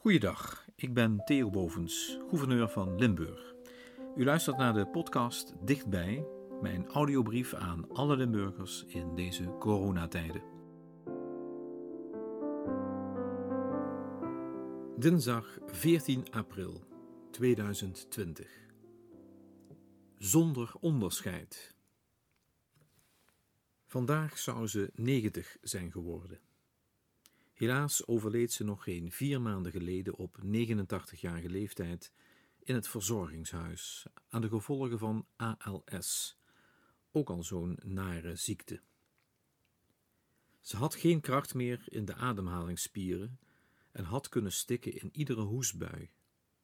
Goeiedag, ik ben Theo Bovens, gouverneur van Limburg. U luistert naar de podcast Dichtbij, mijn audiobrief aan alle Limburgers in deze coronatijden. Dinsdag 14 april 2020. Zonder onderscheid. Vandaag zou ze 90 zijn geworden. Helaas overleed ze nog geen vier maanden geleden op 89-jarige leeftijd in het verzorgingshuis aan de gevolgen van ALS, ook al zo'n nare ziekte. Ze had geen kracht meer in de ademhalingsspieren en had kunnen stikken in iedere hoestbui,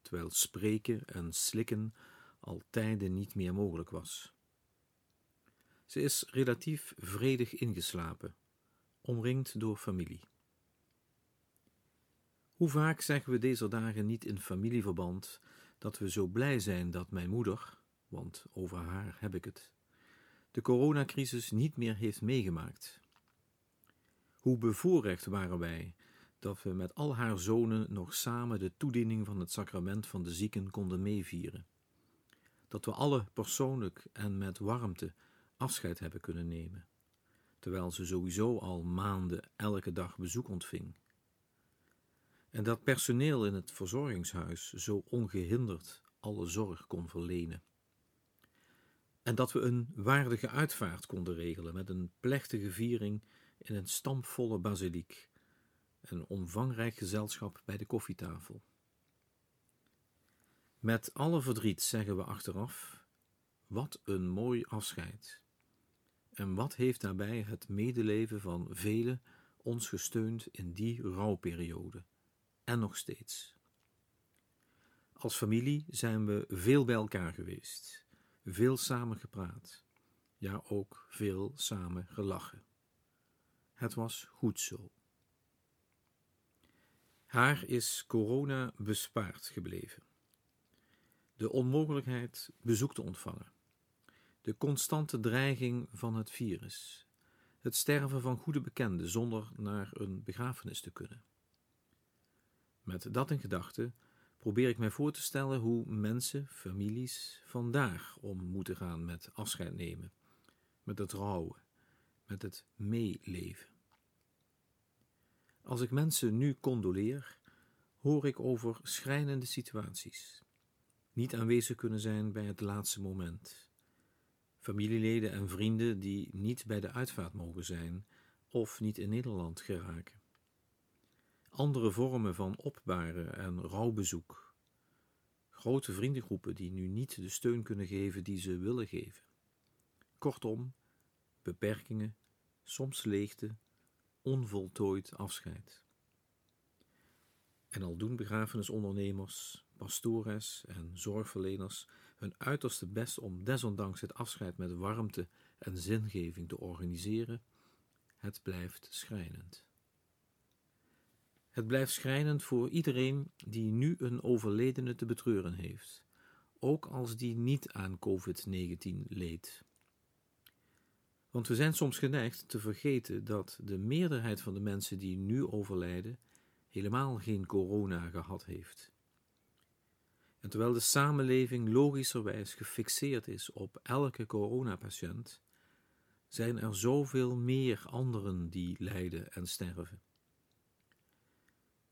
terwijl spreken en slikken al tijden niet meer mogelijk was. Ze is relatief vredig ingeslapen, omringd door familie. Hoe vaak zeggen we deze dagen niet in familieverband dat we zo blij zijn dat mijn moeder, want over haar heb ik het, de coronacrisis niet meer heeft meegemaakt. Hoe bevoorrecht waren wij dat we met al haar zonen nog samen de toediening van het sacrament van de zieken konden meevieren. Dat we alle persoonlijk en met warmte afscheid hebben kunnen nemen, terwijl ze sowieso al maanden elke dag bezoek ontving en dat personeel in het verzorgingshuis zo ongehinderd alle zorg kon verlenen. En dat we een waardige uitvaart konden regelen met een plechtige viering in een stampvolle basiliek en omvangrijk gezelschap bij de koffietafel. Met alle verdriet zeggen we achteraf: wat een mooi afscheid. En wat heeft daarbij het medeleven van velen ons gesteund in die rouwperiode? En nog steeds. Als familie zijn we veel bij elkaar geweest, veel samen gepraat, ja ook veel samen gelachen. Het was goed zo. Haar is corona bespaard gebleven. De onmogelijkheid bezoek te ontvangen, de constante dreiging van het virus, het sterven van goede bekenden zonder naar een begrafenis te kunnen met dat in gedachten probeer ik mij voor te stellen hoe mensen, families vandaag om moeten gaan met afscheid nemen, met het rouwen, met het meeleven. Als ik mensen nu condoleer, hoor ik over schrijnende situaties. Niet aanwezig kunnen zijn bij het laatste moment. Familieleden en vrienden die niet bij de uitvaart mogen zijn of niet in Nederland geraken andere vormen van opbaren en rouwbezoek. Grote vriendengroepen die nu niet de steun kunnen geven die ze willen geven. Kortom, beperkingen, soms leegte, onvoltooid afscheid. En al doen begrafenisondernemers, pastores en zorgverleners hun uiterste best om desondanks het afscheid met warmte en zingeving te organiseren, het blijft schrijnend. Het blijft schrijnend voor iedereen die nu een overledene te betreuren heeft, ook als die niet aan COVID-19 leed. Want we zijn soms geneigd te vergeten dat de meerderheid van de mensen die nu overlijden helemaal geen corona gehad heeft. En terwijl de samenleving logischerwijs gefixeerd is op elke coronapatiënt, zijn er zoveel meer anderen die lijden en sterven.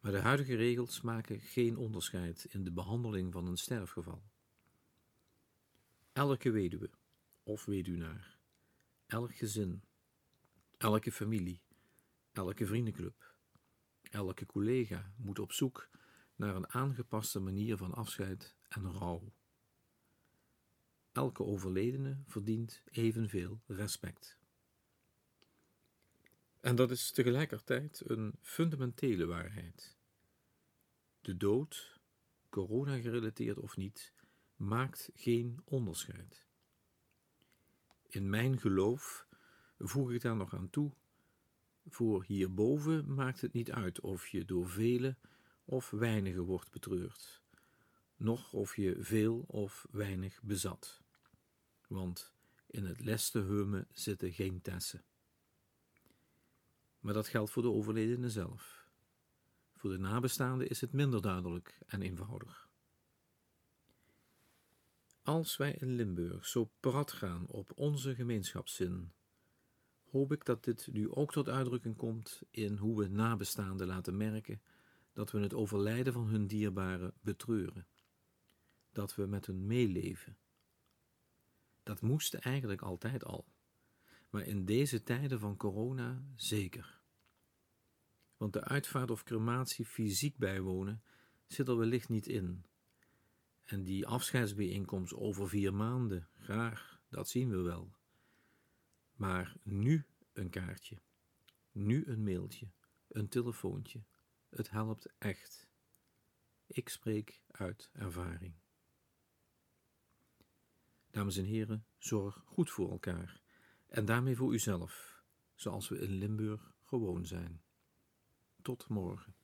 Maar de huidige regels maken geen onderscheid in de behandeling van een sterfgeval. Elke weduwe of weduwnaar, elk gezin, elke familie, elke vriendenclub, elke collega moet op zoek naar een aangepaste manier van afscheid en rouw. Elke overledene verdient evenveel respect. En dat is tegelijkertijd een fundamentele waarheid. De dood, corona gerelateerd of niet, maakt geen onderscheid. In mijn geloof voeg ik daar nog aan toe. Voor hierboven maakt het niet uit of je door velen of weinigen wordt betreurd, noch of je veel of weinig bezat. Want in het leste heumen zitten geen tessen. Maar dat geldt voor de overledene zelf. Voor de nabestaanden is het minder duidelijk en eenvoudig. Als wij in Limburg zo prat gaan op onze gemeenschapszin, hoop ik dat dit nu ook tot uitdrukking komt in hoe we nabestaanden laten merken dat we het overlijden van hun dierbaren betreuren, dat we met hun meeleven. Dat moest eigenlijk altijd al, maar in deze tijden van corona zeker. Want de uitvaart of crematie fysiek bijwonen zit er wellicht niet in. En die afscheidsbijeenkomst over vier maanden, graag, dat zien we wel. Maar nu een kaartje, nu een mailtje, een telefoontje. Het helpt echt. Ik spreek uit ervaring. Dames en heren, zorg goed voor elkaar en daarmee voor uzelf, zoals we in Limburg gewoon zijn. Tot morgen.